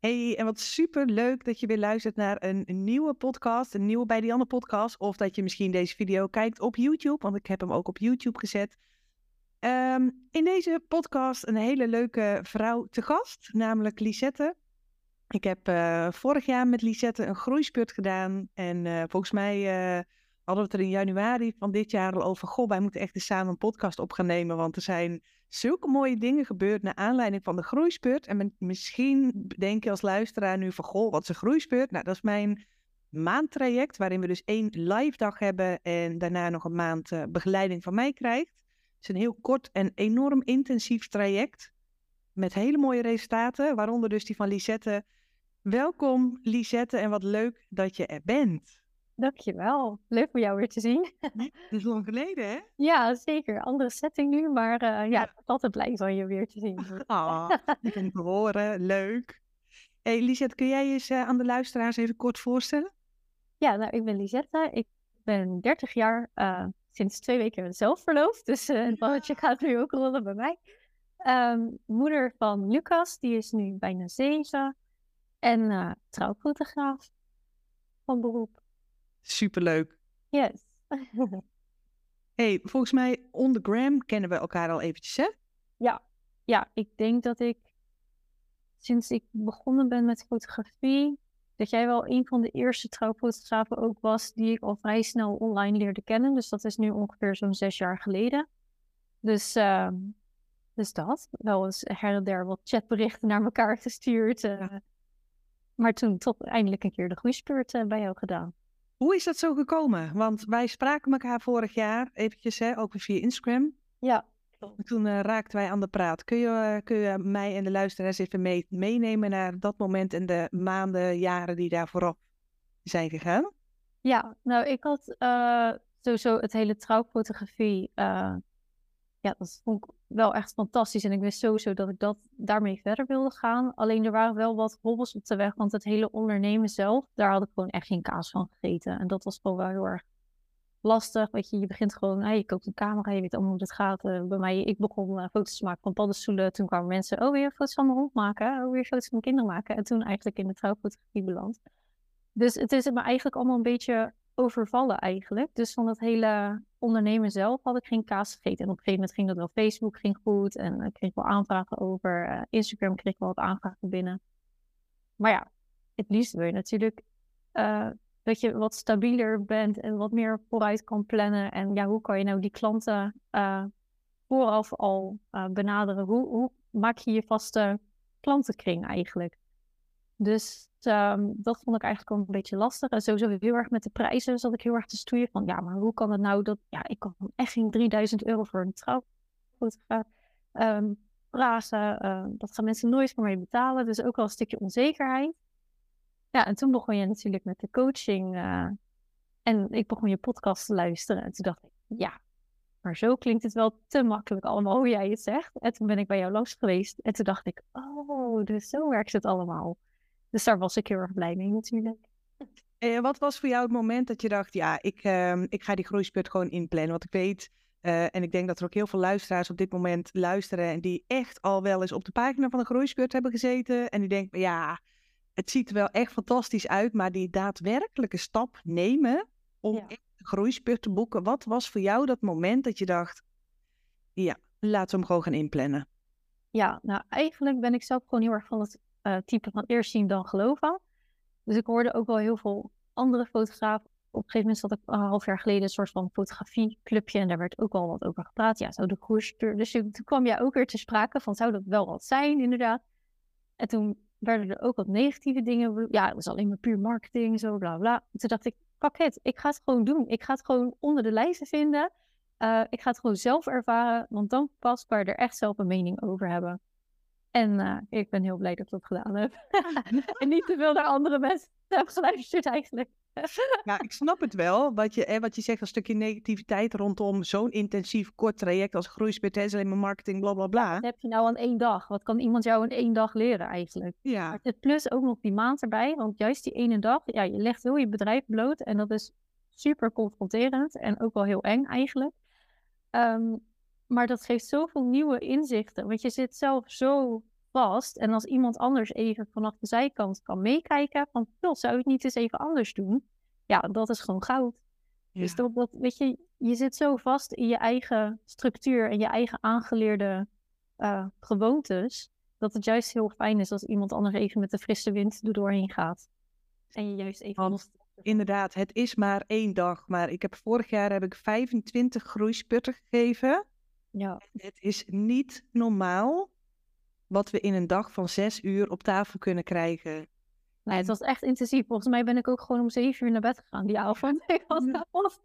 Hey, en wat super leuk dat je weer luistert naar een, nieuwe podcast, een nieuwe bij die andere podcast. Of dat je misschien deze video kijkt op YouTube, want ik heb hem ook op YouTube gezet. Ehm, in deze podcast een hele leuke vrouw te gast, namelijk Lisette. Ik heb uh, vorig jaar met Lisette een groeispurt gedaan. En uh, volgens mij uh, hadden we het er in januari van dit jaar al over. Goh, wij moeten echt eens samen een podcast op gaan nemen. Want er zijn zulke mooie dingen gebeurd naar aanleiding van de groeispurt. En misschien denk je als luisteraar nu van, goh, wat is een groeispurt? Nou, dat is mijn maandtraject, waarin we dus één live dag hebben en daarna nog een maand uh, begeleiding van mij krijgt. Het is een heel kort en enorm intensief traject met hele mooie resultaten, waaronder dus die van Lisette. Welkom Lisette en wat leuk dat je er bent. Dankjewel. Leuk om jou weer te zien. Dat is lang geleden, hè? Ja, zeker. Andere setting nu, maar uh, ja, altijd blij van je weer te zien. Ah, ik ben te horen. Leuk. Hey, Lisette, kun jij je uh, aan de luisteraars even kort voorstellen? Ja, nou, ik ben Lisette. Ik ben 30 jaar, uh, sinds twee weken zelf verloofd. Dus het balletje gaat nu ook rollen bij mij. Um, moeder van Lucas, die is nu bijna zeven. En trouwfotograaf van beroep. Superleuk. Yes. hey, volgens mij on the gram kennen we elkaar al eventjes, hè? Ja, ja, ik denk dat ik sinds ik begonnen ben met fotografie, dat jij wel een van de eerste trouwfotografen ook was die ik al vrij snel online leerde kennen. Dus dat is nu ongeveer zo'n zes jaar geleden. Dus, uh, dus dat. Wel eens her en der wat chatberichten naar elkaar gestuurd. Uh, maar toen toch eindelijk een keer de groeispurt uh, bij jou gedaan. Hoe is dat zo gekomen? Want wij spraken elkaar vorig jaar eventjes, hè, ook via Instagram. Ja. Toen uh, raakten wij aan de praat. Kun je, uh, kun je mij en de luisteraars even mee, meenemen naar dat moment en de maanden, jaren die daar voorop zijn gegaan? Ja, nou ik had uh, sowieso het hele trouwfotografie ja, dat vond ik wel echt fantastisch. En ik wist sowieso dat ik dat daarmee verder wilde gaan. Alleen er waren wel wat hobbels op de weg. Want het hele ondernemen zelf, daar had ik gewoon echt geen kaas van gegeten. En dat was gewoon wel heel erg lastig. Weet je, je begint gewoon, hey, je koopt een camera, je weet allemaal hoe het gaat. Uh, bij mij, ik begon uh, foto's te maken van paddenstoelen. Toen kwamen mensen, oh, weer foto's van mijn hond maken. Oh, weer foto's van mijn kinderen maken. En toen eigenlijk in de trouwfotografie beland. Dus het is me eigenlijk allemaal een beetje overvallen eigenlijk. Dus van dat hele ondernemen zelf had ik geen kaas gegeten. En op een gegeven moment ging dat wel. Facebook ging goed en ik kreeg wel aanvragen over. Uh, Instagram kreeg wel wat aanvragen binnen. Maar ja, het liefst wil je natuurlijk uh, dat je wat stabieler bent en wat meer vooruit kan plannen. En ja, hoe kan je nou die klanten vooraf al benaderen? Hoe, hoe maak je je vaste klantenkring eigenlijk? Dus um, dat vond ik eigenlijk ook een beetje lastig. En sowieso heel erg met de prijzen zat ik heel erg te stoeien van, ja, maar hoe kan het nou dat, ja, ik kan echt geen 3000 euro voor een trouwfotograaf um, vragen. Uh, dat gaan mensen nooit voor mij betalen. Dus ook wel een stukje onzekerheid. Ja, en toen begon je natuurlijk met de coaching. Uh, en ik begon je podcast te luisteren. En toen dacht ik, ja, maar zo klinkt het wel te makkelijk allemaal hoe jij het zegt. En toen ben ik bij jou langs geweest. En toen dacht ik, oh, dus zo werkt het allemaal. Dus daar was ik heel erg blij mee natuurlijk. En wat was voor jou het moment dat je dacht, ja, ik, uh, ik ga die groeispurt gewoon inplannen? Want ik weet, uh, en ik denk dat er ook heel veel luisteraars op dit moment luisteren en die echt al wel eens op de pagina van de groeispurt hebben gezeten. En die denken, ja, het ziet er wel echt fantastisch uit, maar die daadwerkelijke stap nemen om ja. echt de groeispurt te boeken. Wat was voor jou dat moment dat je dacht, ja, laten we hem gewoon gaan inplannen? Ja, nou eigenlijk ben ik zelf gewoon heel erg van het uh, type van eerst zien dan geloven. Dus ik hoorde ook wel heel veel andere fotografen. Op een gegeven moment zat ik een half jaar geleden een soort van fotografieclubje en daar werd ook al wat over gepraat. Ja, zou de koers Dus toen kwam jij ook weer te sprake van zou dat wel wat zijn, inderdaad. En toen werden er ook wat negatieve dingen. Ja, het was alleen maar puur marketing, zo bla bla. toen dacht ik, pak het, ik ga het gewoon doen. Ik ga het gewoon onder de lijsten vinden. Uh, ik ga het gewoon zelf ervaren, want dan pas kan je er echt zelf een mening over hebben. En uh, ik ben heel blij dat ik dat gedaan heb. en niet te veel naar andere mensen heb geluisterd eigenlijk. ja, ik snap het wel. Wat je, wat je zegt, een stukje negativiteit rondom zo'n intensief kort traject als groeispit, is alleen maar marketing, bla bla bla. Wat heb je nou aan één dag? Wat kan iemand jou in één dag leren eigenlijk? Ja. Het plus ook nog die maand erbij, want juist die ene dag, ja, je legt heel je bedrijf bloot en dat is super confronterend en ook wel heel eng eigenlijk. Um, maar dat geeft zoveel nieuwe inzichten. Want je zit zelf zo vast. En als iemand anders even vanaf de zijkant kan meekijken, van joh, zou je het niet eens even anders doen? Ja, dat is gewoon goud. Dus dat, dat, weet je, je zit zo vast in je eigen structuur en je eigen aangeleerde eh, gewoontes, dat het juist heel fijn is als iemand anders even met de frisse wind er doorheen gaat. En je juist even Want Inderdaad, het is maar één dag. Maar ik heb vorig jaar heb ik 25 groeisputten gegeven. Ja, Het is niet normaal wat we in een dag van zes uur op tafel kunnen krijgen. nee, het was echt intensief. Volgens mij ben ik ook gewoon om zeven uur naar bed gegaan die avond. Ik was Ja. kapot.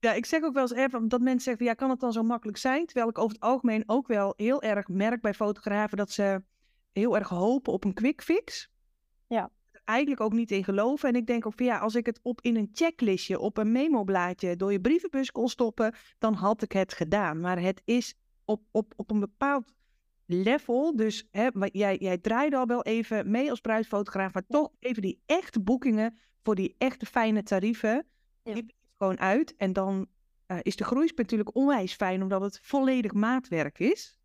Ja, ik zeg ook wel eens even dat mensen zeggen, ja, kan het dan zo makkelijk zijn? Terwijl ik over het algemeen ook wel heel erg merk bij fotografen dat ze heel erg hopen op een quick fix. Ja. Eigenlijk ook niet in geloven. En ik denk ook van ja, als ik het op in een checklistje, op een memo-blaadje door je brievenbus kon stoppen, dan had ik het gedaan. Maar het is op, op, op een bepaald level. Dus hè, jij, jij draaide al wel even mee als bruidsfotograaf, maar toch even die echte boekingen voor die echte fijne tarieven. Ja. Die gewoon uit. En dan eh, is de groeispunt natuurlijk onwijs fijn, omdat het volledig maatwerk is.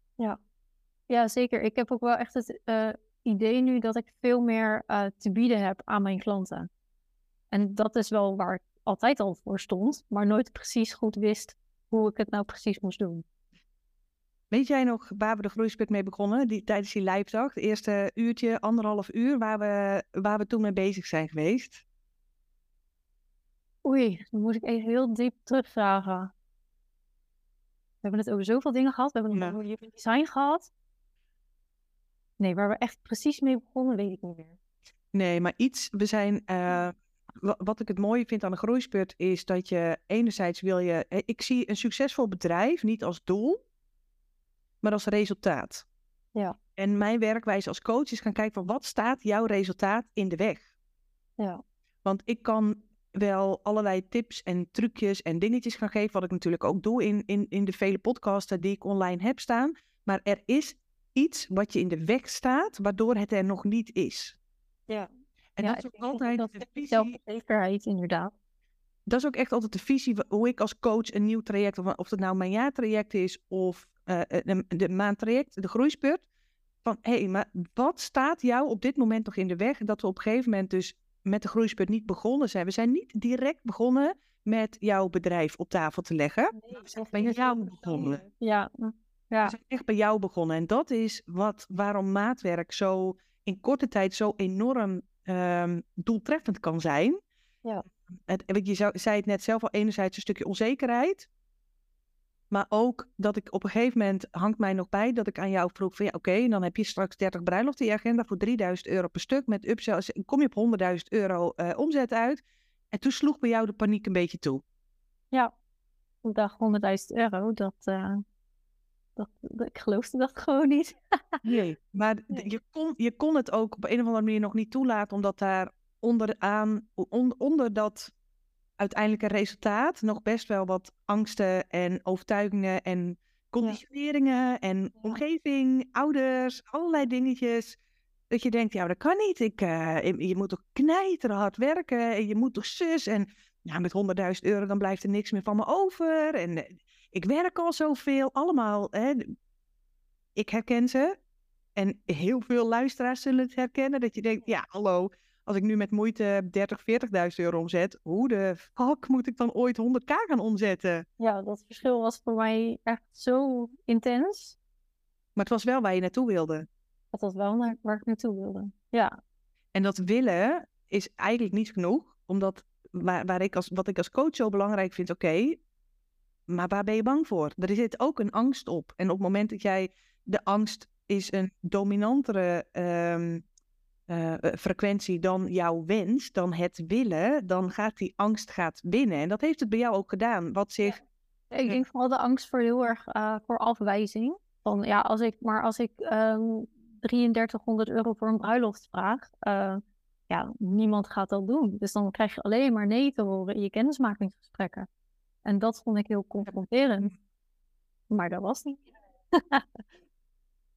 Ja, zeker. Ik heb ook wel echt het eh, idee nu dat ik veel meer eh, te bieden heb aan mijn klanten. En dat is wel waar ik altijd al voor stond, maar nooit precies goed wist hoe ik het nou precies moest doen. Weet jij nog waar we de groeispurt mee begonnen? Die, tijdens die lijpdag, het eerste uurtje, anderhalf uur, waar we, waar we toen mee bezig zijn geweest? Oei, dan moet ik even heel diep terugvragen. We hebben het over zoveel dingen gehad. We hebben het Ja. over design gehad. Nee, waar we echt precies mee begonnen, weet ik niet meer. Nee, maar iets, we zijn, eh, wa- wat ik het mooie vind aan de groeispurt is dat je enerzijds wil je, ik zie een succesvol bedrijf niet als doel, maar als resultaat. Ja. En mijn werkwijze als coach is gaan kijken van wat staat jouw resultaat in de weg? Ja, Want ik kan wel allerlei tips en trucjes en dingetjes gaan geven, wat ik natuurlijk ook doe in, in, in de vele podcasten die ik online heb staan. Maar er is iets wat je in de weg staat, waardoor het er nog niet is. ja. En ja, dat is ook altijd dat de visie. zelfverzekerheid, inderdaad. Dat is ook echt altijd de visie hoe ik als coach een nieuw traject, of, of het nou mijn jaartraject is of eh, de, de maandtraject, de groeispurt. Van hé, hey, maar wat staat jou op dit moment nog in de weg? Dat we op een gegeven moment dus met de groeispurt niet begonnen zijn. We zijn niet direct begonnen met jouw bedrijf op tafel te leggen. Nee, we zijn bij jou begonnen. Ja, ja, zijn echt bij jou begonnen. En dat is wat, waarom maatwerk zo in korte tijd zo enorm ehm, doeltreffend kan zijn. Ja. Het, je zou, zei het net zelf al, enerzijds een stukje onzekerheid. Maar ook dat ik op een gegeven moment, hangt mij nog bij, dat ik aan jou vroeg van ja, oké, dan heb je straks 30 bruiloften in je agenda voor 3000 euro per stuk. Met upsells kom je op 100.000 euro eh, omzet uit. En toen sloeg bij jou de paniek een beetje toe. ik dacht 100.000 euro, dat, eh, dat, dat, ik geloofde dat gewoon niet. Nee. Maar Nee. Je, kon, je kon het ook op een of andere manier nog niet toelaten, omdat daar onderaan, on- onder dat uiteindelijke resultaat nog best wel wat angsten en overtuigingen en conditioneringen en omgeving, ouders, allerlei dingetjes. Dat je denkt, ja, dat kan niet. Ik, eh, je- moet toch knijteren hard werken en je moet toch zus. En ja, met 100.000 euro dan blijft er niks meer van me over. En eh, ik werk al zoveel. Allemaal, hè, ik herken ze. En heel veel luisteraars zullen het herkennen. Dat je denkt, ja, hallo. Als ik nu met moeite 30, 40.000 euro omzet. Hoe de fuck moet ik dan ooit 100k gaan omzetten? Ja, dat verschil was voor mij echt zo intens. Maar het was wel waar je naartoe wilde. Dat was wel naar, waar ik naartoe wilde. Ja, En dat willen is eigenlijk niet genoeg. Omdat waar, waar ik als, wat ik als coach zo belangrijk vind, oké, maar waar ben je bang voor? Er zit ook een angst op. En op het moment dat jij de angst is een dominantere ehm, eh, eh, frequentie dan jouw wens, dan het willen, dan gaat die angst gaat winnen. En dat heeft het bij jou ook gedaan. Wat zich. ik Ja. denk vooral de angst voor heel erg eh, voor afwijzing. Van ja, als ik, maar als ik ehm 3300 euro voor een bruiloft vraag, ja, niemand gaat dat doen. Dus dan krijg je alleen maar nee te horen in je kennismakingsgesprekken. En dat vond ik heel confronterend. Maar dat was niet.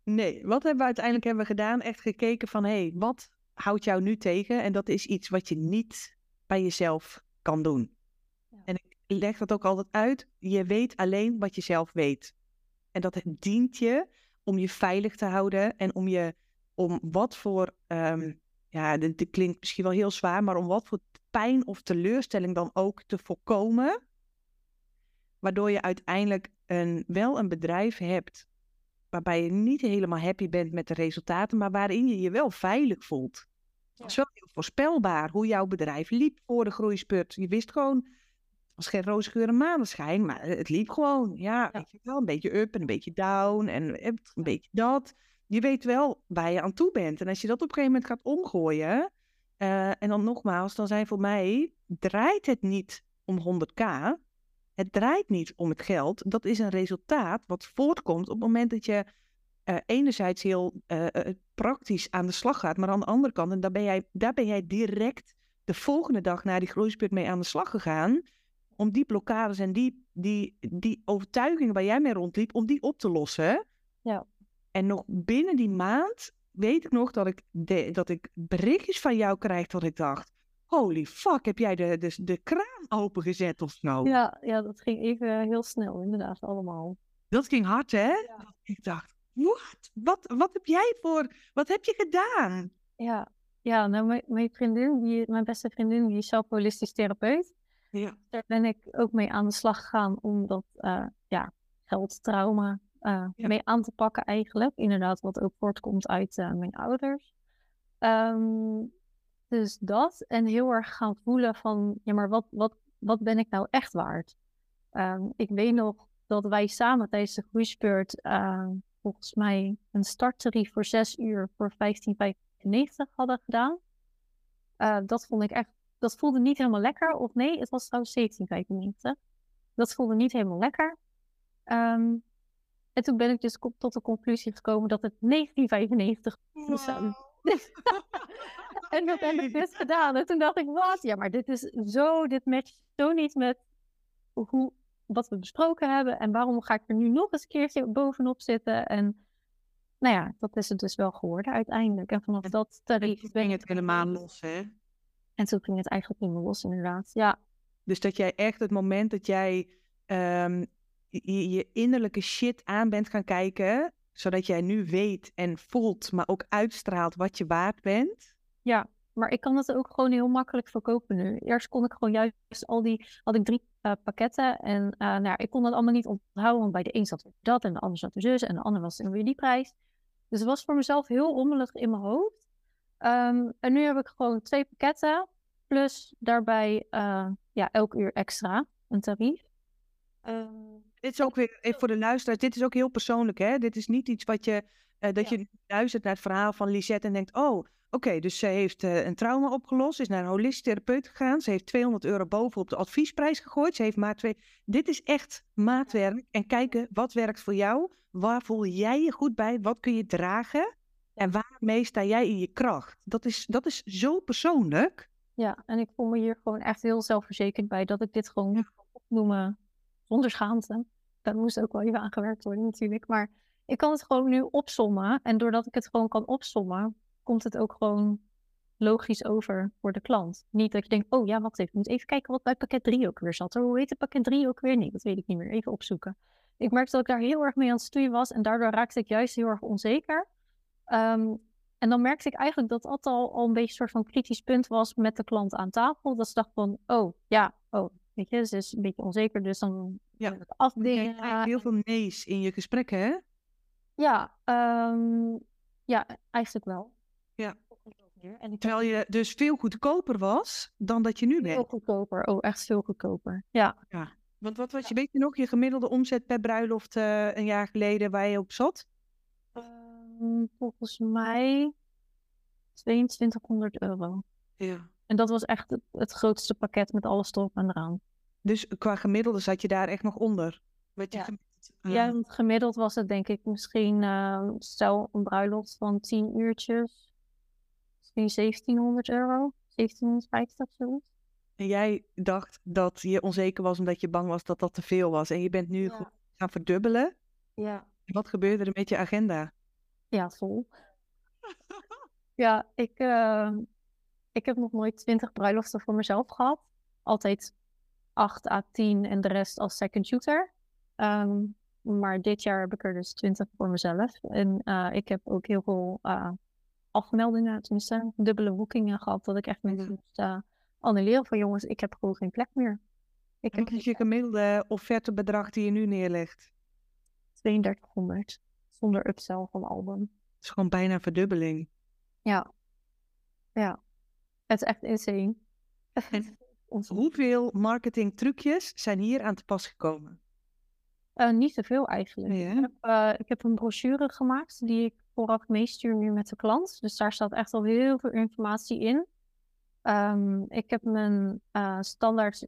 Nee, wat hebben we uiteindelijk hebben we gedaan? Echt gekeken van hé, hey, wat houdt jou nu tegen? En dat is iets wat je niet bij jezelf kan doen. Ja. En ik leg dat ook altijd uit. Je weet alleen wat je zelf weet. En dat dient je om je veilig te houden en om je, om wat voor, ehm, ja, dit, dit klinkt misschien wel heel zwaar, maar om wat voor pijn of teleurstelling dan ook te voorkomen, waardoor je uiteindelijk een, wel een bedrijf hebt waarbij je niet helemaal happy bent met de resultaten, maar waarin je je wel veilig voelt. Het is wel heel voorspelbaar hoe jouw bedrijf liep voor de groeispurt. Je wist gewoon, het was geen roze geur en maneschijn, maar het liep gewoon. Ja, wel, een beetje up en een beetje down en een beetje dat. Je weet wel waar je aan toe bent. En als je dat op een gegeven moment gaat omgooien, eh, en dan nogmaals, dan zijn voor mij, draait het niet om 100k. Het draait niet om het geld. Dat is een resultaat wat voortkomt op het moment dat je eh, enerzijds heel eh, eh, praktisch aan de slag gaat, maar aan de andere kant, en daar ben, jij, daar ben jij direct de volgende dag naar die groeispurt mee aan de slag gegaan, om die blokkades en die, die, die overtuigingen waar jij mee rondliep, om die op te lossen. Ja. En nog binnen die maand weet ik nog dat ik, de, dat ik berichtjes van jou krijg dat ik dacht, holy fuck, heb jij de, de, de kraan opengezet of zo? Ja, ja, dat ging even heel snel, inderdaad, allemaal. Dat ging hard, hè? Ja. Ik dacht, what? Wat, wat heb jij voor, wat heb je gedaan? Ja, ja nou, mijn, mijn vriendin, die, mijn beste vriendin, die is zelf holistisch therapeut. Ja. Daar ben ik ook mee aan de slag gegaan om dat eh, ja, geldtrauma eh, Ja. mee aan te pakken eigenlijk. Inderdaad, wat ook voortkomt uit eh, mijn ouders. Ehm, dus dat en heel erg gaan voelen van, ja, maar wat, wat, wat ben ik nou echt waard? Ehm, ik weet nog dat wij samen tijdens de groeispurt eh, volgens mij een starttarief voor zes uur voor 15,95 hadden gedaan. Eh, dat vond ik echt, dat voelde niet helemaal lekker. Of nee, het was trouwens 17,95. Dat voelde niet helemaal lekker. Ehm, en toen ben ik dus tot de conclusie gekomen dat het 1995 moest zijn. En dat heb ik dus gedaan. En toen dacht ik, wat? Ja, maar dit is zo, dit matcht zo niet met hoe, wat we besproken hebben. En waarom ga ik er nu nog eens een keertje bovenop zitten? En nou ja, dat is het dus wel geworden uiteindelijk. En vanaf En dat tarief Toen ging het helemaal los, hè? En toen ging het eigenlijk niet meer los, inderdaad. Ja, Dus dat jij echt het moment dat jij ehm, je, je innerlijke shit aan bent gaan kijken, zodat jij nu weet en voelt, maar ook uitstraalt wat je waard bent. Ja. Maar ik kan het ook gewoon heel makkelijk verkopen nu. Eerst kon ik gewoon juist al die, had ik drie eh, pakketten. En eh, nou ja, ik kon dat allemaal niet onthouden, want bij de een zat er dat en de ander zat er zus en de ander was er weer die prijs. Dus het was voor mezelf heel rommelig in mijn hoofd. Ehm, en nu heb ik gewoon twee pakketten, plus daarbij eh, ja, elk uur extra een tarief. Ehm, Dit is ook weer, even voor de luisteraars, dit is ook heel persoonlijk, hè? Dit is niet iets wat je, dat Ja. je luistert naar het verhaal van Lisette en denkt, oh, oké, dus ze heeft eh, een trauma opgelost, is naar een holistisch therapeut gegaan, ze heeft 200 euro bovenop de adviesprijs gegooid, ze heeft maar twee... Dit is echt maatwerk en kijken, wat werkt voor jou? Waar voel jij je goed bij? Wat kun je dragen? En waarmee sta jij in je kracht? Dat is, dat is zo persoonlijk. Ja, en ik voel me hier gewoon echt heel zelfverzekerd bij dat ik dit gewoon Ja. kan opnoemen zonder schaamte. Dat moest ook wel even aangewerkt worden natuurlijk. Maar ik kan het gewoon nu opsommen. En doordat ik het gewoon kan opsommen, komt het ook gewoon logisch over voor de klant. Niet dat je denkt, oh ja, wacht even, ik moet even kijken wat bij pakket 3 ook weer zat. Hoe heet het pakket 3 ook weer? Nee, dat weet ik niet meer. Even opzoeken. Ik merkte dat ik daar heel erg mee aan het stoeien was en daardoor raakte ik juist heel erg onzeker. Ehm, en dan merkte ik eigenlijk dat dat al, al een beetje een soort van kritisch punt was met de klant aan tafel. Dat ze dacht van, oh ja, oh, weet je, ze is een beetje onzeker, dus dan Ja. ik Je afdingen. krijgt heel veel nee's in je gesprekken, hè? Ja, ehm, ja, eigenlijk wel. Ja. En ik Terwijl je dus veel goedkoper was dan dat je nu veel bent. goedkoper. Oh, echt veel goedkoper. Ja. Want wat was je, weet je nog, je gemiddelde omzet per bruiloft eh, een jaar geleden waar je op zat? Ehm, volgens mij 2200 euro. Ja. En dat was echt het, het grootste pakket met alles erop en eraan. Dus qua gemiddelde zat je daar echt nog onder. Je Ja. gemiddeld-. Ja, want gemiddeld was het denk ik misschien, eh, stel een bruiloft van 10 uurtjes, misschien 1700 euro, 1750 zoiets. En jij dacht dat je onzeker was omdat je bang was dat dat te veel was. En je bent nu Ja. gaan verdubbelen. Ja. Wat gebeurde er met je agenda? Ja, vol. Ja, ik, eh, ik heb nog nooit 20 bruiloften voor mezelf gehad. Altijd 8 à 10 en de rest als second shooter. Ehm, Maar dit jaar heb ik er dus 20 voor mezelf. En uh, ik heb ook heel veel uh, afmeldingen, tenminste dubbele boekingen gehad. Dat ik echt mensen moest uh, annuleren van jongens, ik heb gewoon geen plek meer. Ik Wat is je gemiddelde offertebedrag die je nu neerlegt? 3200. Zonder upsell van album. Het is gewoon bijna verdubbeling. Ja. Ja. Het is echt insane. Hoeveel marketing trucjes zijn hier aan te pas gekomen? Uh, niet zoveel eigenlijk. Ik, heb, uh, ik, heb, een brochure gemaakt die ik vooraf meestuur nu met de klant. Dus daar staat echt al heel veel informatie in. Um, ik heb mijn uh, standaard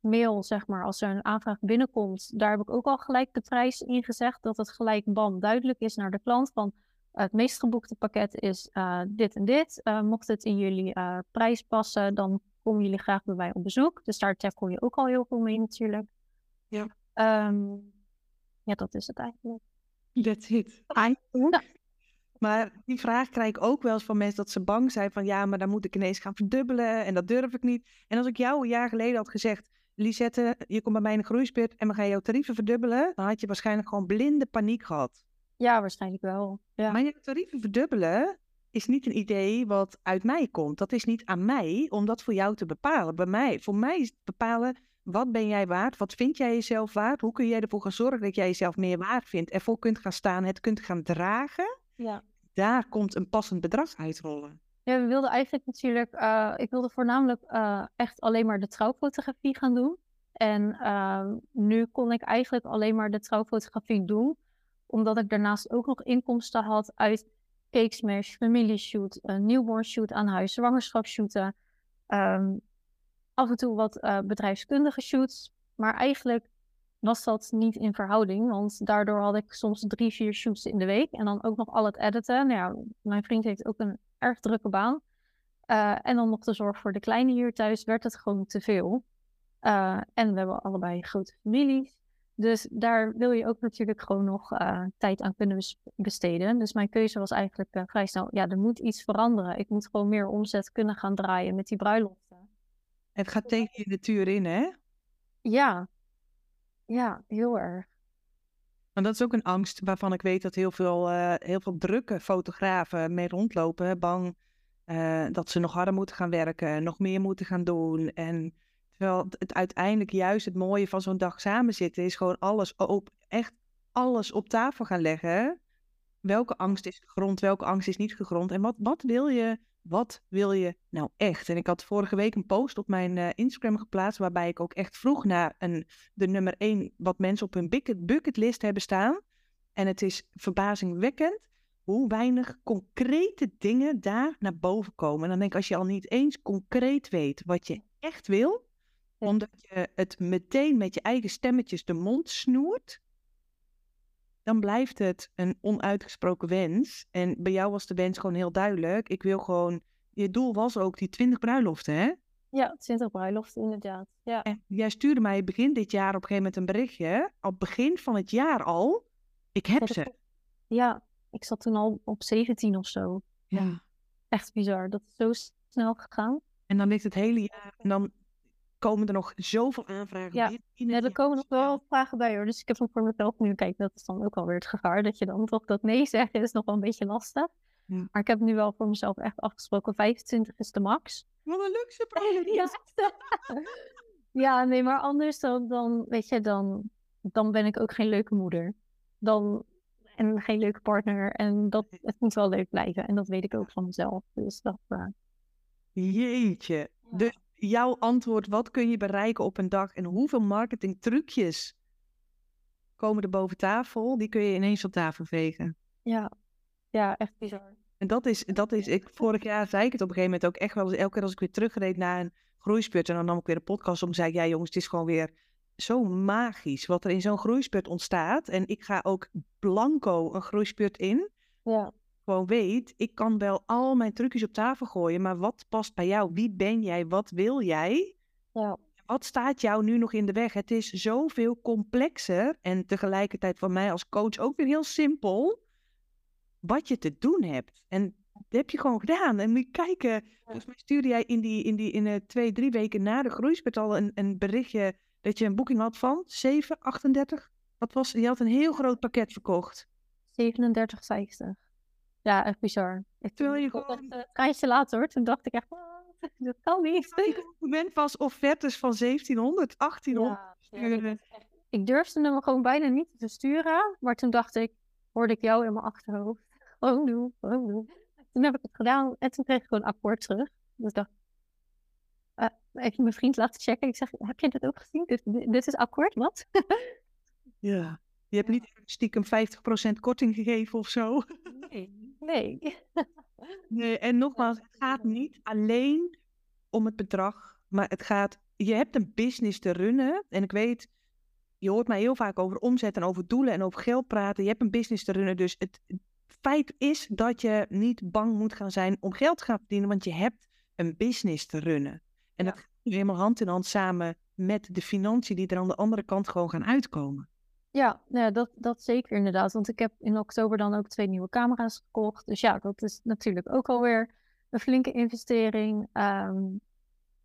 mail, zeg maar, als er een aanvraag binnenkomt, daar heb ik ook al gelijk de prijs in gezegd. Dat het gelijk bam duidelijk is naar de klant van het meest geboekte pakket is dit en dit. mocht het in jullie prijs passen, dan komen jullie graag bij mij op bezoek. Dus daar tackle je ook al heel veel mee natuurlijk. Ja. Um, ja, dat is het eigenlijk. That's it. Eigenlijk. Maar die vraag krijg ik ook wel eens van mensen dat ze bang zijn van ja, maar dan moet ik ineens gaan verdubbelen en dat durf ik niet. En als ik jou een jaar geleden had gezegd, Lisette, je komt bij mij in een groeispurt en we gaan jouw tarieven verdubbelen, dan had je waarschijnlijk gewoon blinde paniek gehad. Ja, waarschijnlijk wel. Ja. Maar je tarieven verdubbelen is niet een idee wat uit mij komt. Dat is niet aan mij om dat voor jou te bepalen. Bij mij, voor mij is het bepalen wat ben jij waard? Wat vind jij jezelf waard? Hoe kun jij ervoor gaan zorgen dat jij jezelf meer waard vindt? Ervoor kunt gaan staan, het kunt gaan dragen. Ja. Daar komt een passend bedrag uitrollen. Ja, we wilden eigenlijk natuurlijk, uh, ik wilde voornamelijk uh, echt alleen maar de trouwfotografie gaan doen. En uh, nu kon ik eigenlijk alleen maar de trouwfotografie doen, omdat ik daarnaast ook nog inkomsten had uit cake smash, familieshoot, een newborn shoot aan huis, zwangerschapsshooten. Um, af en toe wat uh, bedrijfskundige shoots. Maar eigenlijk was dat niet in verhouding. Want daardoor had ik soms drie, vier shoots in de week. En dan ook nog al het editen. Nou ja, mijn vriend heeft ook een erg drukke baan. Uh, en dan nog de zorg voor de kleine hier thuis werd het gewoon te veel. Uh, en we hebben allebei grote families. Dus daar wil je ook natuurlijk gewoon nog uh, tijd aan kunnen besteden. Dus mijn keuze was eigenlijk vrij snel, ja, er moet iets veranderen. Ik moet gewoon meer omzet kunnen gaan draaien met die bruiloften. Het gaat tegen je natuur in, hè? Ja, ja, heel erg. Maar dat is ook een angst waarvan ik weet dat heel veel, uh, heel veel drukke fotografen mee rondlopen. Bang dat ze nog harder moeten gaan werken, nog meer moeten gaan doen. En Terwijl het uiteindelijk juist het mooie van zo'n dag samen zitten is gewoon alles op, echt alles op tafel gaan leggen. Welke angst is gegrond, welke angst is niet gegrond en wat, wat wil je, wat wil je nou echt? En ik had vorige week een post op mijn uh, Instagram geplaatst waarbij ik ook echt vroeg naar een, de nummer één wat mensen op hun bucket, bucketlist hebben staan. En het is verbazingwekkend hoe weinig concrete dingen daar naar boven komen. En dan denk ik, als je al niet eens concreet weet wat je echt wil, omdat je het meteen met je eigen stemmetjes de mond snoert, dan blijft het een onuitgesproken wens. En bij jou was de wens gewoon heel duidelijk. Ik wil gewoon, je doel was ook die 20 bruiloften, hè? Ja, 20 bruiloften inderdaad. Ja. En jij stuurde mij begin dit jaar op een gegeven moment een berichtje. Al begin van het jaar al. Ik heb ze. Ja, ik zat toen al op 17 of zo. Ja. Echt bizar. Dat is zo snel gegaan. En dan ligt het hele jaar. En dan komen er nog zoveel aanvragen ja. Ja, er komen nog wel vragen bij hoor. Dus ik heb hem voor mezelf nu kijk, dat is dan ook alweer het gevaar. Dat je dan toch dat nee zeggen is nog wel een beetje lastig. Ja. Maar ik heb nu wel voor mezelf echt afgesproken. 25 is de max. Wat een luxe probleem. ja. ja, nee, maar anders dan, dan, weet je, dan, dan ben ik ook geen leuke moeder. Dan, en geen leuke partner. En dat, het moet wel leuk blijven. En dat weet ik ook van mezelf. Dus dat... Uh... Jeetje. Dus jouw antwoord, wat kun je bereiken op een dag en hoeveel marketingtrucjes komen er boven tafel, die kun je ineens op tafel vegen. Ja, ja echt bizar. En dat is, dat is, ik, vorig jaar zei ik het op een gegeven moment ook echt wel eens, elke keer als ik weer terugreed naar een groeispurt en dan nam ik weer een podcast om, zei ik, ja jongens, het is gewoon weer zo magisch wat er in zo'n groeispurt ontstaat. En ik ga ook blanco een groeispurt in. Ja gewoon weet, ik kan wel al mijn trucjes op tafel gooien, maar wat past bij jou? Wie ben jij? Wat wil jij? Ja. Wat staat jou nu nog in de weg? Het is zoveel complexer en tegelijkertijd voor mij als coach ook weer heel simpel wat je te doen hebt. En dat heb je gewoon gedaan. En moet kijken, volgens mij stuurde jij in die, in die in de twee, drie weken na de groeispurt al een, een berichtje dat je een boeking had van 7, 38 Wat was, je had een heel groot pakket verkocht. 37,50. Ja, echt bizar. Ik Terwijl je gewoon- echt, eh, later hoor, toen dacht ik echt, "Wat? dat kan niet. Het moment was offertes van 1700, 1800 Ja, ja, ik, sturen. durfde hem gewoon bijna niet te versturen. Maar toen dacht ik, hoorde ik jou in mijn achterhoofd. Gewoon doen, gewoon doen. Toen heb ik het gedaan en toen kreeg ik gewoon akkoord terug. Dus dacht, eh, even mijn vriend laten checken. Ik zeg, heb je dit ook gezien? Dit is akkoord, wat? Ja. Je hebt niet stiekem 50% korting gegeven of zo. Nee. Nee. Nee, en nogmaals, het gaat niet alleen om het bedrag, maar het gaat, je hebt een business te runnen. En ik weet, je hoort mij heel vaak over omzet en over doelen en over geld praten. Je hebt een business te runnen, dus het feit is dat je niet bang moet gaan zijn om geld te gaan verdienen, want je hebt een business te runnen. En Ja. dat gaat nu helemaal hand in hand samen met de financiën die er aan de andere kant gewoon gaan uitkomen. Ja, nou ja, dat, dat zeker inderdaad. Want ik heb in oktober dan ook twee nieuwe camera's gekocht. Dus ja, dat is natuurlijk ook alweer een flinke investering. Ehm,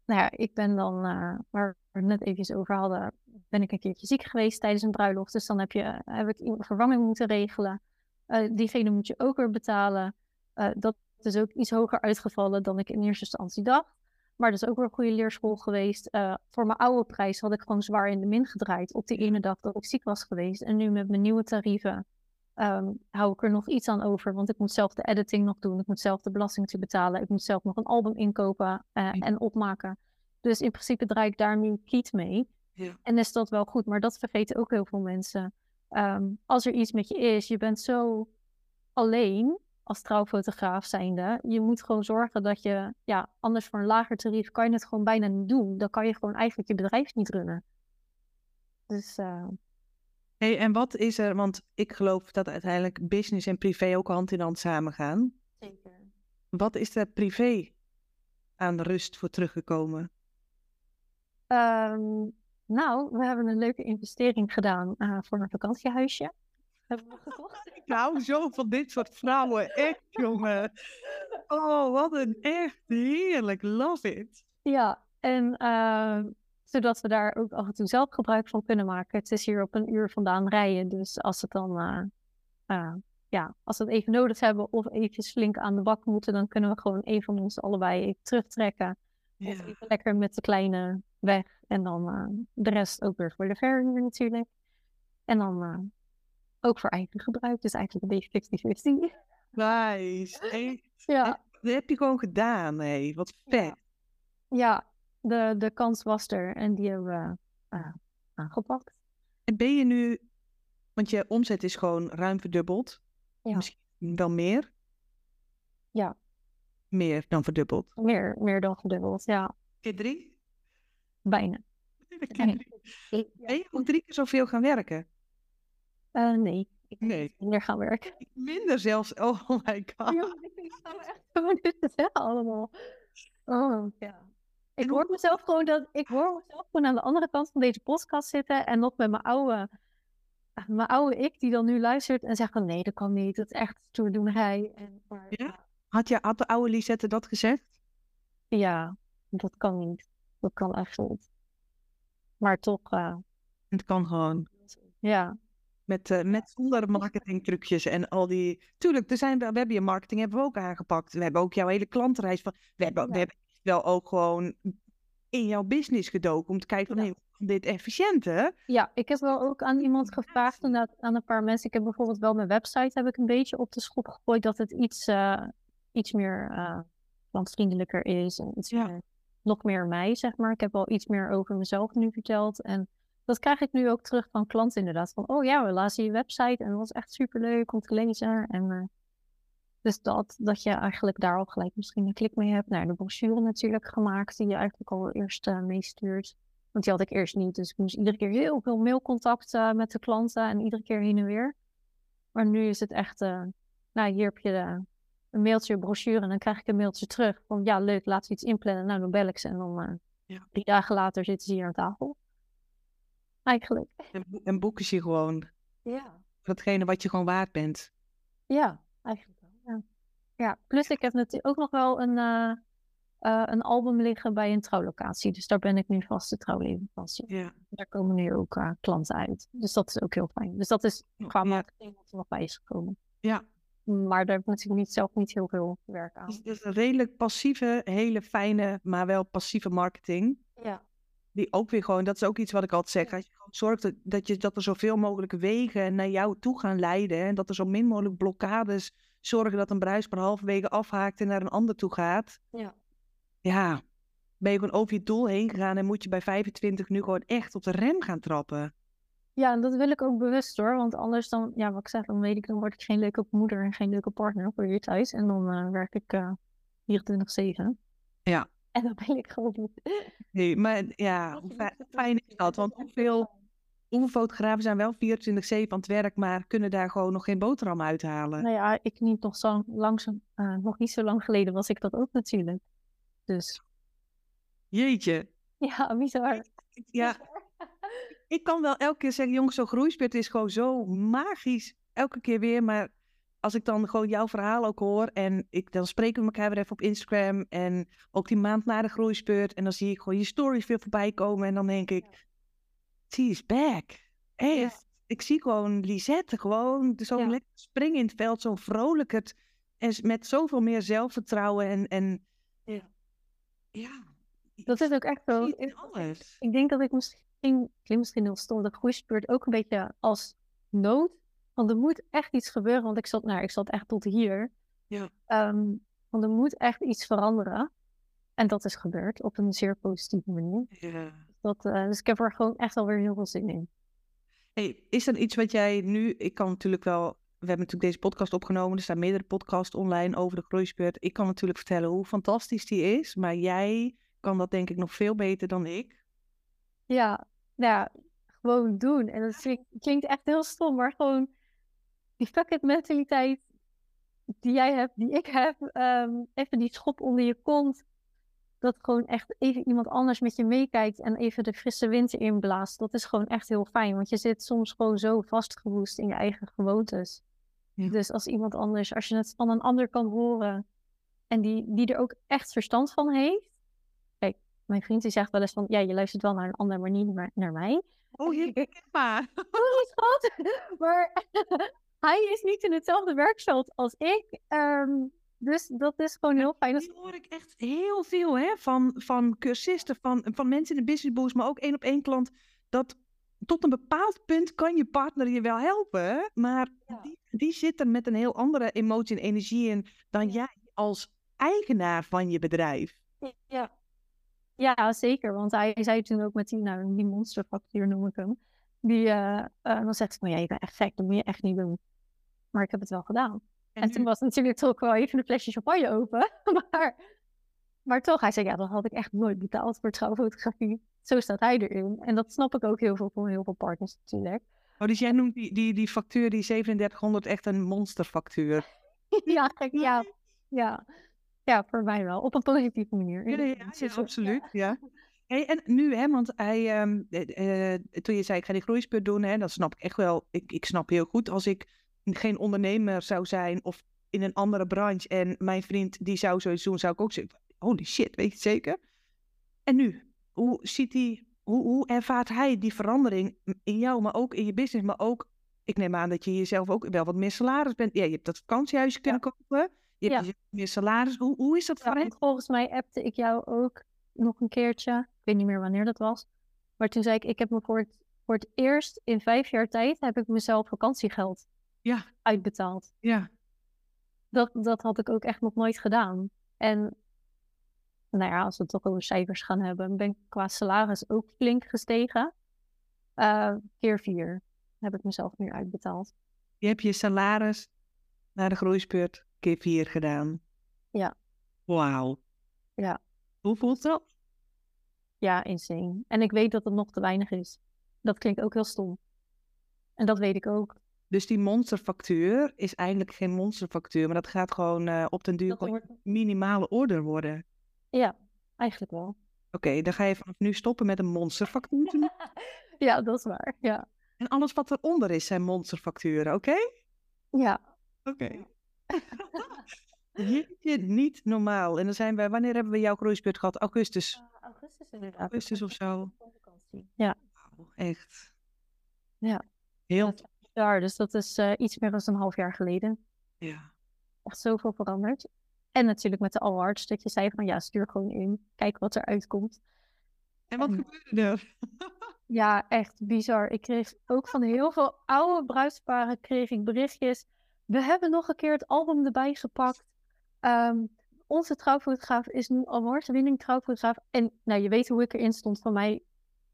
nou ja, ik ben dan, eh, waar we het net even over hadden, ben ik een keertje ziek geweest tijdens een bruiloft. Dus dan heb, je, heb ik vervanging moeten regelen. Eh, diegene moet je ook weer betalen. Eh, dat is ook iets hoger uitgevallen dan ik in eerste instantie dacht. Maar dat is ook weer een goede leerschool geweest. Eh, voor mijn oude prijs had ik gewoon zwaar in de min gedraaid op die ene dag dat ik ziek was geweest. En nu met mijn nieuwe tarieven ehm, hou ik er nog iets aan over. Want ik moet zelf de editing nog doen. Ik moet zelf de belasting te betalen. Ik moet zelf nog een album inkopen eh, en opmaken. Dus in principe draai ik daar nu kiet mee. Ja. En is dat wel goed. Maar dat vergeten ook heel veel mensen. Ehm, als er iets met je is, je bent zo alleen als trouwfotograaf zijnde. Je moet gewoon zorgen dat je, ja, anders voor een lager tarief kan je het gewoon bijna niet doen. Dan kan je gewoon eigenlijk je bedrijf niet runnen. Dus eh, Hey, en wat is er, want ik geloof dat uiteindelijk business en privé ook hand in hand samen gaan. zeker. Wat is er privé aan rust voor teruggekomen? Ehm, nou, we hebben een leuke investering gedaan eh, voor een vakantiehuisje. Hebben we gekocht. Ik hou zo van dit soort vrouwen, echt jongen. Oh, wat een echt heerlijk, love it. Ja, en eh, zodat we daar ook af en toe zelf gebruik van kunnen maken. Het is hier op een uur vandaan rijden, dus als het dan, eh, eh, ja, als we het even nodig hebben of even flink aan de bak moeten, dan kunnen we gewoon een van ons allebei even terugtrekken. Of even lekker met de kleine weg en dan eh, de rest ook weer voor de verhuur natuurlijk. En dan ook voor eigen gebruik, dus eigenlijk een beetje 50-50. Nice. Hey, Ja. dat heb je gewoon gedaan, hé. Wat vet. Ja, de, de kans was er en die hebben we eh, aangepakt. En ben je nu, want je omzet is gewoon ruim verdubbeld. Ja. Misschien wel meer. Ja. Meer dan verdubbeld. Meer, meer dan verdubbeld, ja, Keer drie? bijna. Keer drie. Ben je ook drie keer zoveel gaan werken? Eh, nee, ik Nee. minder gaan werken. Minder zelfs. Oh my god. Ja, ik ga echt gewoon dit allemaal. Oh, ja. Ik hoor mezelf gewoon dat ik hoor mezelf gewoon aan de andere kant van deze podcast zitten en nog met mijn oude, mijn oude ik die dan nu luistert en zegt van nee, dat kan niet, dat is echt stoerdoenerij. En, maar, Ja? Had, je, had de oude Lisette dat gezegd? ja, dat kan niet. Dat kan echt niet. Maar toch, eh, Het kan gewoon. ja, Met, eh, met zonder marketingtrucjes en al die. Tuurlijk, er zijn, we hebben je marketing hebben we ook aangepakt. We hebben ook jouw hele klantenreis van. We hebben, we hebben wel ook gewoon in jouw business gedoken om te kijken van Ja. hey, hoe kan dit efficiënt hè? Ja, ik heb wel ook aan iemand gevraagd, inderdaad, aan een paar mensen. Ik heb bijvoorbeeld wel mijn website heb ik een beetje op de schop gegooid dat het iets, eh, iets meer eh klantvriendelijker is en iets Ja. meer, nog meer mij, zeg maar. Ik heb wel iets meer over mezelf nu verteld en dat krijg ik nu ook terug van klanten inderdaad. Van, oh ja, we lazen je website en dat was echt superleuk om te lezen. En, eh, dus dat, dat je eigenlijk daar al gelijk misschien een klik mee hebt. Nou, de brochure natuurlijk gemaakt, die je eigenlijk al eerst eh, meestuurt. Want die had ik eerst niet. Dus ik moest iedere keer heel veel mailcontact eh, met de klanten en iedere keer heen en weer. Maar nu is het echt, nou hier heb je de, een mailtje, een brochure en dan krijg ik een mailtje terug van ja leuk, laten we iets inplannen. Nou dan bel ik ze en dan Ja. drie dagen later zitten ze hier aan tafel. Eigenlijk. En, bo- en boeken je gewoon Ja. datgene wat je gewoon waard bent. Ja, eigenlijk wel. Ja. ja, plus ik heb natuurlijk ook nog wel een, eh, eh, een album liggen bij een trouwlocatie. Dus daar ben ik nu vaste trouwleverancier. Ja. Daar komen nu ook eh, klanten uit. Dus dat is ook heel fijn. Dus dat is qua Ja. marketing wat er nog bij is gekomen. Ja. Maar daar moet ik niet, zelf niet heel veel werk aan. Dus is een redelijk passieve, hele fijne, maar wel passieve marketing. Ja. Die ook weer gewoon, dat is ook iets wat ik altijd zeg. Als je gewoon zorgt dat, dat, je, dat er zoveel mogelijk wegen naar jou toe gaan leiden. En dat er zo min mogelijk blokkades zorgen dat een bruisbaar halverwege afhaakt en naar een ander toe gaat. Ja. Ja, ben je gewoon over je doel heen gegaan en moet je bij 25 nu gewoon echt op de rem gaan trappen. Ja, en dat wil ik ook bewust hoor. Want anders dan, ja, wat ik zeg, dan weet ik, dan word ik geen leuke moeder en geen leuke partner voor je thuis. En dan eh, werk ik eh 24-7. Ja. En dan ben ik gewoon niet. Nee, maar ja, fijn is dat? Want hoeveel, hoeveel fotografen zijn wel 24-7 aan het werk, maar kunnen daar gewoon nog geen boterham uithalen? Nou ja, ik niet nog zo langzaam, eh, nog niet zo lang geleden was ik dat ook natuurlijk. Dus Jeetje. ja, bizar. Ja, ik kan wel elke keer zeggen, jongens, zo'n groeispurt is gewoon zo magisch. Elke keer weer, maar als ik dan gewoon jouw verhaal ook hoor en ik, dan spreken we elkaar weer even op Instagram en ook die maand na de groeispurt en dan zie ik gewoon je stories weer voorbij komen en dan denk ik, she is back. Echt. Ik zie gewoon Lisette gewoon zo Ja. lekker springen in het veld, zo vrolijkerd en s- met zoveel meer zelfvertrouwen en, en Ja. ja. Dat is ook echt zo. het Ik- alles. Ik denk dat ik misschien, klinkt misschien heel stom, de groeispeurt ook een beetje als nood. Want er moet echt iets gebeuren, want ik zat, nou, ik zat echt tot hier. Ja. Ehm, want er moet echt iets veranderen. En dat is gebeurd op een zeer positieve manier. Ja. Dat, eh, dus ik heb er gewoon echt alweer heel veel zin in. Hey, is er iets wat jij nu, ik kan natuurlijk wel, we hebben natuurlijk deze podcast opgenomen, er staan meerdere podcasts online over de groeispurt. Ik kan natuurlijk vertellen hoe fantastisch die is, maar jij kan dat denk ik nog veel beter dan ik. Ja, nou ja, gewoon doen. En dat klinkt, klinkt echt heel stom, maar gewoon die fuck it mentaliteit die jij hebt, die ik heb, ehm, even die schop onder je kont. Dat gewoon echt even iemand anders met je meekijkt en even de frisse wind inblaast. Dat is gewoon echt heel fijn, want je zit soms gewoon zo vastgeroest in je eigen gewoontes. Ja. Dus als iemand anders, als je het van een ander kan horen en die, die er ook echt verstand van heeft. Kijk, mijn vriend die zegt wel eens van, ja, je luistert wel naar een ander, maar niet naar, naar mij. Oh, je maar. Sorry, schat. Maar hij is niet in hetzelfde werkveld als ik. ehm, dus dat is gewoon heel fijn. Die hoor ik echt heel veel hè, van, van cursisten, van, van mensen in de business boost, maar ook één op één klant. Dat tot een bepaald punt kan je partner je wel helpen, maar Ja. die, die zit er met een heel andere emotie en energie in dan Ja. jij als eigenaar van je bedrijf. Ja. ja, zeker. Want hij zei toen ook met die, nou, die monsterfactuur noem ik hem. Die, eh, eh, dan zegt hij van, ja, je bent echt gek. Dat moet je echt niet doen. Maar ik heb het wel gedaan. En, toen nu- was natuurlijk toch wel even een flesje champagne open. maar, maar toch, hij zei, ja, dat had ik echt nooit betaald voor trouwfotografie. Zo staat hij erin. En dat snap ik ook heel veel voor heel veel partners natuurlijk. Oh, dus jij noemt die, die, die factuur, die 3700, echt een monsterfactuur. ja, gek, ja, ja. Ja, voor mij wel. Op een positieve manier. Ja, ja, ja, ja, Dus, absoluut. Ja. Hey, en nu, hè, want hij, ehm, eh, toen je zei ik ga die groeispurt doen, hè, dat snap ik echt wel. Ik, ik snap heel goed als ik geen ondernemer zou zijn of in een andere branche en mijn vriend die zou zoiets doen, zou ik ook zeggen, holy shit, weet je het zeker? En nu, hoe ziet hij, hoe, hoe ervaart hij die verandering in jou, maar ook in je business, maar ook, ik neem aan dat je jezelf ook wel wat meer salaris bent. Ja, je hebt dat vakantiehuisje kunnen kopen, je hebt Ja. meer salaris. Hoe, hoe is dat Ja, voor hem? want volgens mij appte ik jou ook nog een keertje. Ik weet niet meer wanneer dat was. Maar toen zei ik, ik heb me voor het, voor het eerst in vijf jaar tijd heb ik mezelf vakantiegeld Ja. uitbetaald. Ja. Dat, dat had ik ook echt nog nooit gedaan. En nou ja, als we het toch over cijfers gaan hebben, ben ik qua salaris ook flink gestegen. Eh, keer vier heb ik mezelf nu uitbetaald. Je hebt je salaris naar de groeispurt keer vier gedaan. Ja. Wauw. Ja. Hoe voelt dat? Ja, insane. En ik weet dat het nog te weinig is. Dat klinkt ook heel stom. En dat weet ik ook. Dus die monsterfactuur is eigenlijk geen monsterfactuur, maar dat gaat gewoon eh, op den duur wordt... minimale order worden. Ja, eigenlijk wel. Oké, dan ga je vanaf nu stoppen met een monsterfactuur. Ja, dat is waar. Ja. En alles wat eronder is zijn monsterfacturen, oké? Ja. Oké. Jeetje, niet normaal. En dan zijn we, wanneer hebben we jouw groeispurt gehad? Augustus. Uh, augustus inderdaad. Augustus of zo. Ja. Wow, echt. Ja. Heel jaar, dus dat is uh, iets meer dan een half jaar geleden. Ja. Echt zoveel veranderd. En natuurlijk met de awards, dat je zei van ja, stuur gewoon in, kijk wat er uitkomt. En wat en, gebeurde er? ja, echt bizar. Ik kreeg ook van heel veel oude bruidsparen kreeg ik berichtjes. We hebben nog een keer het album erbij gepakt. Um, onze trouwfotograaf is nu award-winning trouwfotograaf. En nou, je weet hoe ik erin stond van mij.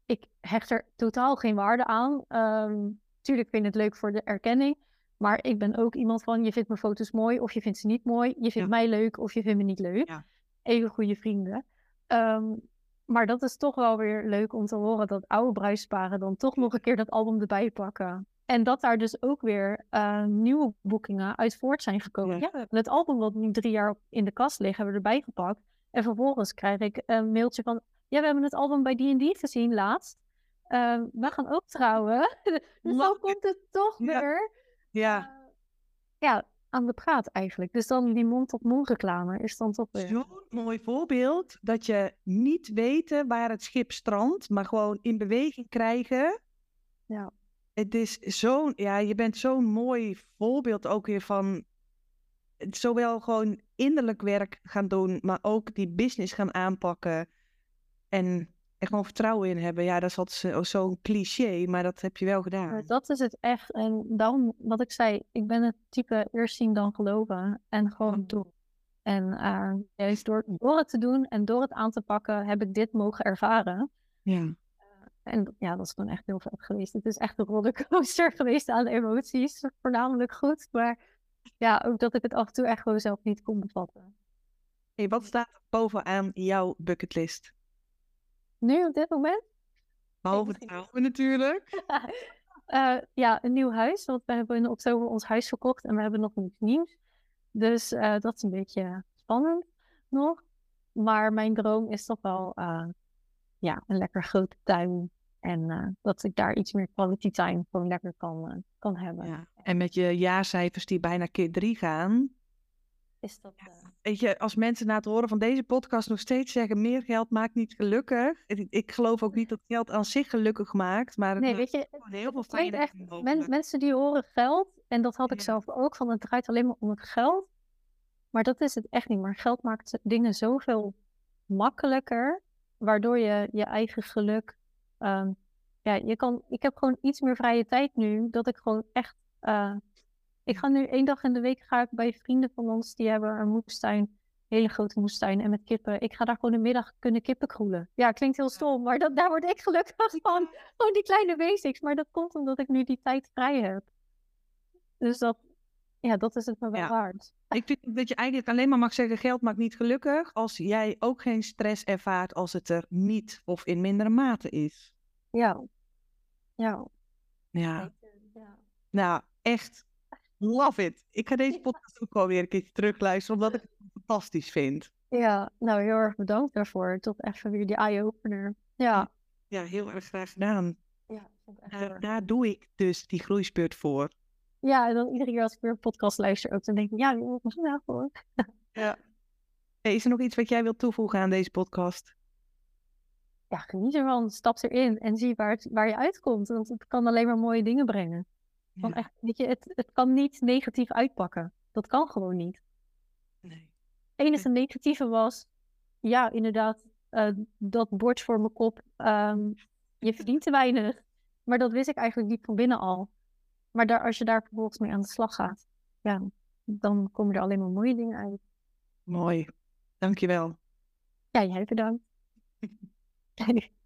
Ik hecht er totaal geen waarde aan. Um, tuurlijk vind ik het leuk voor de erkenning. Maar ik ben ook iemand van, je vindt mijn foto's mooi of je vindt ze niet mooi. Je vindt mij leuk of je vindt me niet leuk. Ja. Even goede vrienden. Um, maar dat is toch wel weer leuk om te horen dat oude bruidsparen dan toch nog een keer dat album erbij pakken. En dat daar dus ook weer uh, nieuwe boekingen uit voort zijn gekomen. Ja. ja, het album wat nu drie jaar in de kast ligt, hebben we erbij gepakt. En vervolgens krijg ik een mailtje van... Ja, we hebben het album bij D&D gezien laatst. Uh, we gaan ook trouwen. dus dan komt het toch ja. weer... Ja. Uh, ja, aan de praat eigenlijk. Dus dan die mond-op-mond reclame is dan toch weer... Zo'n mooi voorbeeld dat je niet weten waar het schip strandt, maar gewoon in beweging krijgen. Ja. Het is zo'n, ja, je bent zo'n mooi voorbeeld ook weer van zowel gewoon innerlijk werk gaan doen, maar ook die business gaan aanpakken. En er gewoon vertrouwen in hebben. Ja, dat is wat zo'n cliché, maar dat heb je wel gedaan. Maar dat is het echt. En dan, wat ik zei, ik ben het type eerst zien dan geloven en gewoon Oh. doen. En uh, juist door, door het te doen en door het aan te pakken, heb ik dit mogen ervaren. Ja. En ja, dat is gewoon echt heel vet geweest. Het is echt een rollercoaster geweest aan emoties. Voornamelijk goed, maar ja, ook dat ik het af en toe echt gewoon zelf niet kon bevatten. Hey, wat staat bovenaan jouw bucketlist? Nu op dit moment? Behalve trouwen natuurlijk. uh, ja, een nieuw huis. Want we hebben in oktober ons huis verkocht en we hebben nog niets nieuws. Dus uh, dat is een beetje spannend nog. Maar mijn droom is toch wel uh, ja, een lekker grote tuin. En dat ik daar iets meer quality time gewoon lekker kan, kan hebben. Ja. En met je jaarcijfers die bijna keer drie gaan. Is dat... Ja, weet je, als mensen na het horen van deze podcast nog steeds zeggen... meer geld maakt niet gelukkig. Ik, ik geloof ook niet dat geld aan zich gelukkig maakt. Maar nee, weet je, heel veel fijne echt, men, Mensen die horen geld... en dat had ik ja. zelf ook, van het draait alleen maar om het geld. Maar dat is het echt niet. Maar geld maakt dingen zoveel makkelijker... waardoor je je eigen geluk... Um, ja, je kan, ik heb gewoon iets meer vrije tijd nu... dat ik gewoon echt... Uh, ik ga nu één dag in de week ga ik bij vrienden van ons, die hebben een moestuin, hele grote moestuin en met kippen. Ik ga daar gewoon een middag kunnen kippen kroelen. Ja, klinkt heel stom, maar dat, daar word ik gelukkig van. Gewoon die kleine basics, maar dat komt omdat ik nu die tijd vrij heb. Dus dat, ja, dat is het me wel ja. waard. Ik vind dat je eigenlijk alleen maar mag zeggen, geld maakt niet gelukkig, als jij ook geen stress ervaart als het er niet of in mindere mate is. Ja. Ja. Ja. ja. Nou, echt Love it. Ik ga deze podcast ook wel weer een keertje terugluisteren, omdat ik het fantastisch vind. Ja, nou heel erg bedankt daarvoor. Tot even weer die eye-opener. Ja. Ja, heel erg graag gedaan. Ja, daar, daar doe ik dus die groeispurt voor. Ja, en dan iedere keer als ik weer een podcast luister ook, dan denk ik, ja, die moet ik vandaag voor. ja. Hey, is er nog iets wat jij wilt toevoegen aan deze podcast? Ja, geniet ervan. Stap erin en zie waar, het, waar je uitkomt. Want het kan alleen maar mooie dingen brengen. Want echt, weet je, het, het kan niet negatief uitpakken. Dat kan gewoon niet. Nee. Het enige negatieve was, ja, inderdaad, uh, dat bord voor mijn kop. Um, je verdient te weinig. Maar dat wist ik eigenlijk niet van binnen al. Maar daar, als je daar vervolgens mee aan de slag gaat, ja, dan komen er alleen maar mooie dingen uit. Mooi. Dankjewel. Ja, jij bedankt.